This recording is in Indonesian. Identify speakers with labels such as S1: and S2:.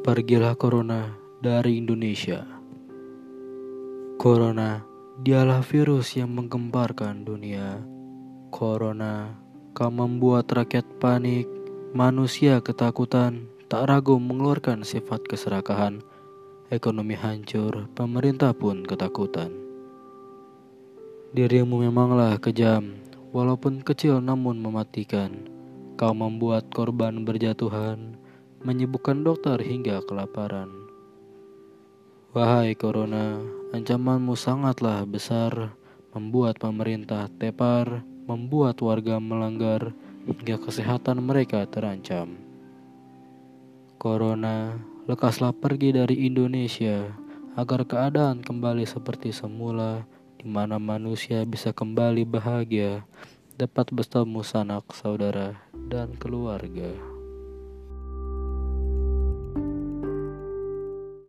S1: Pergilah Corona dari Indonesia. Corona, dialah virus yang menggemparkan dunia. Corona, kau membuat rakyat panik, manusia ketakutan, tak ragu mengeluarkan sifat keserakahan. Ekonomi hancur, pemerintah pun ketakutan. Dirimu memanglah kejam, walaupun kecil namun mematikan. Kau membuat korban berjatuhan, menyibukkan dokter hingga kelaparan. Wahai Corona, ancamanmu sangatlah besar, membuat pemerintah tepar, membuat warga melanggar, hingga kesehatan mereka terancam. Corona, lekaslah pergi dari Indonesia, agar keadaan kembali seperti semula, di mana manusia bisa kembali bahagia, dapat bertemu sanak saudara dan keluarga.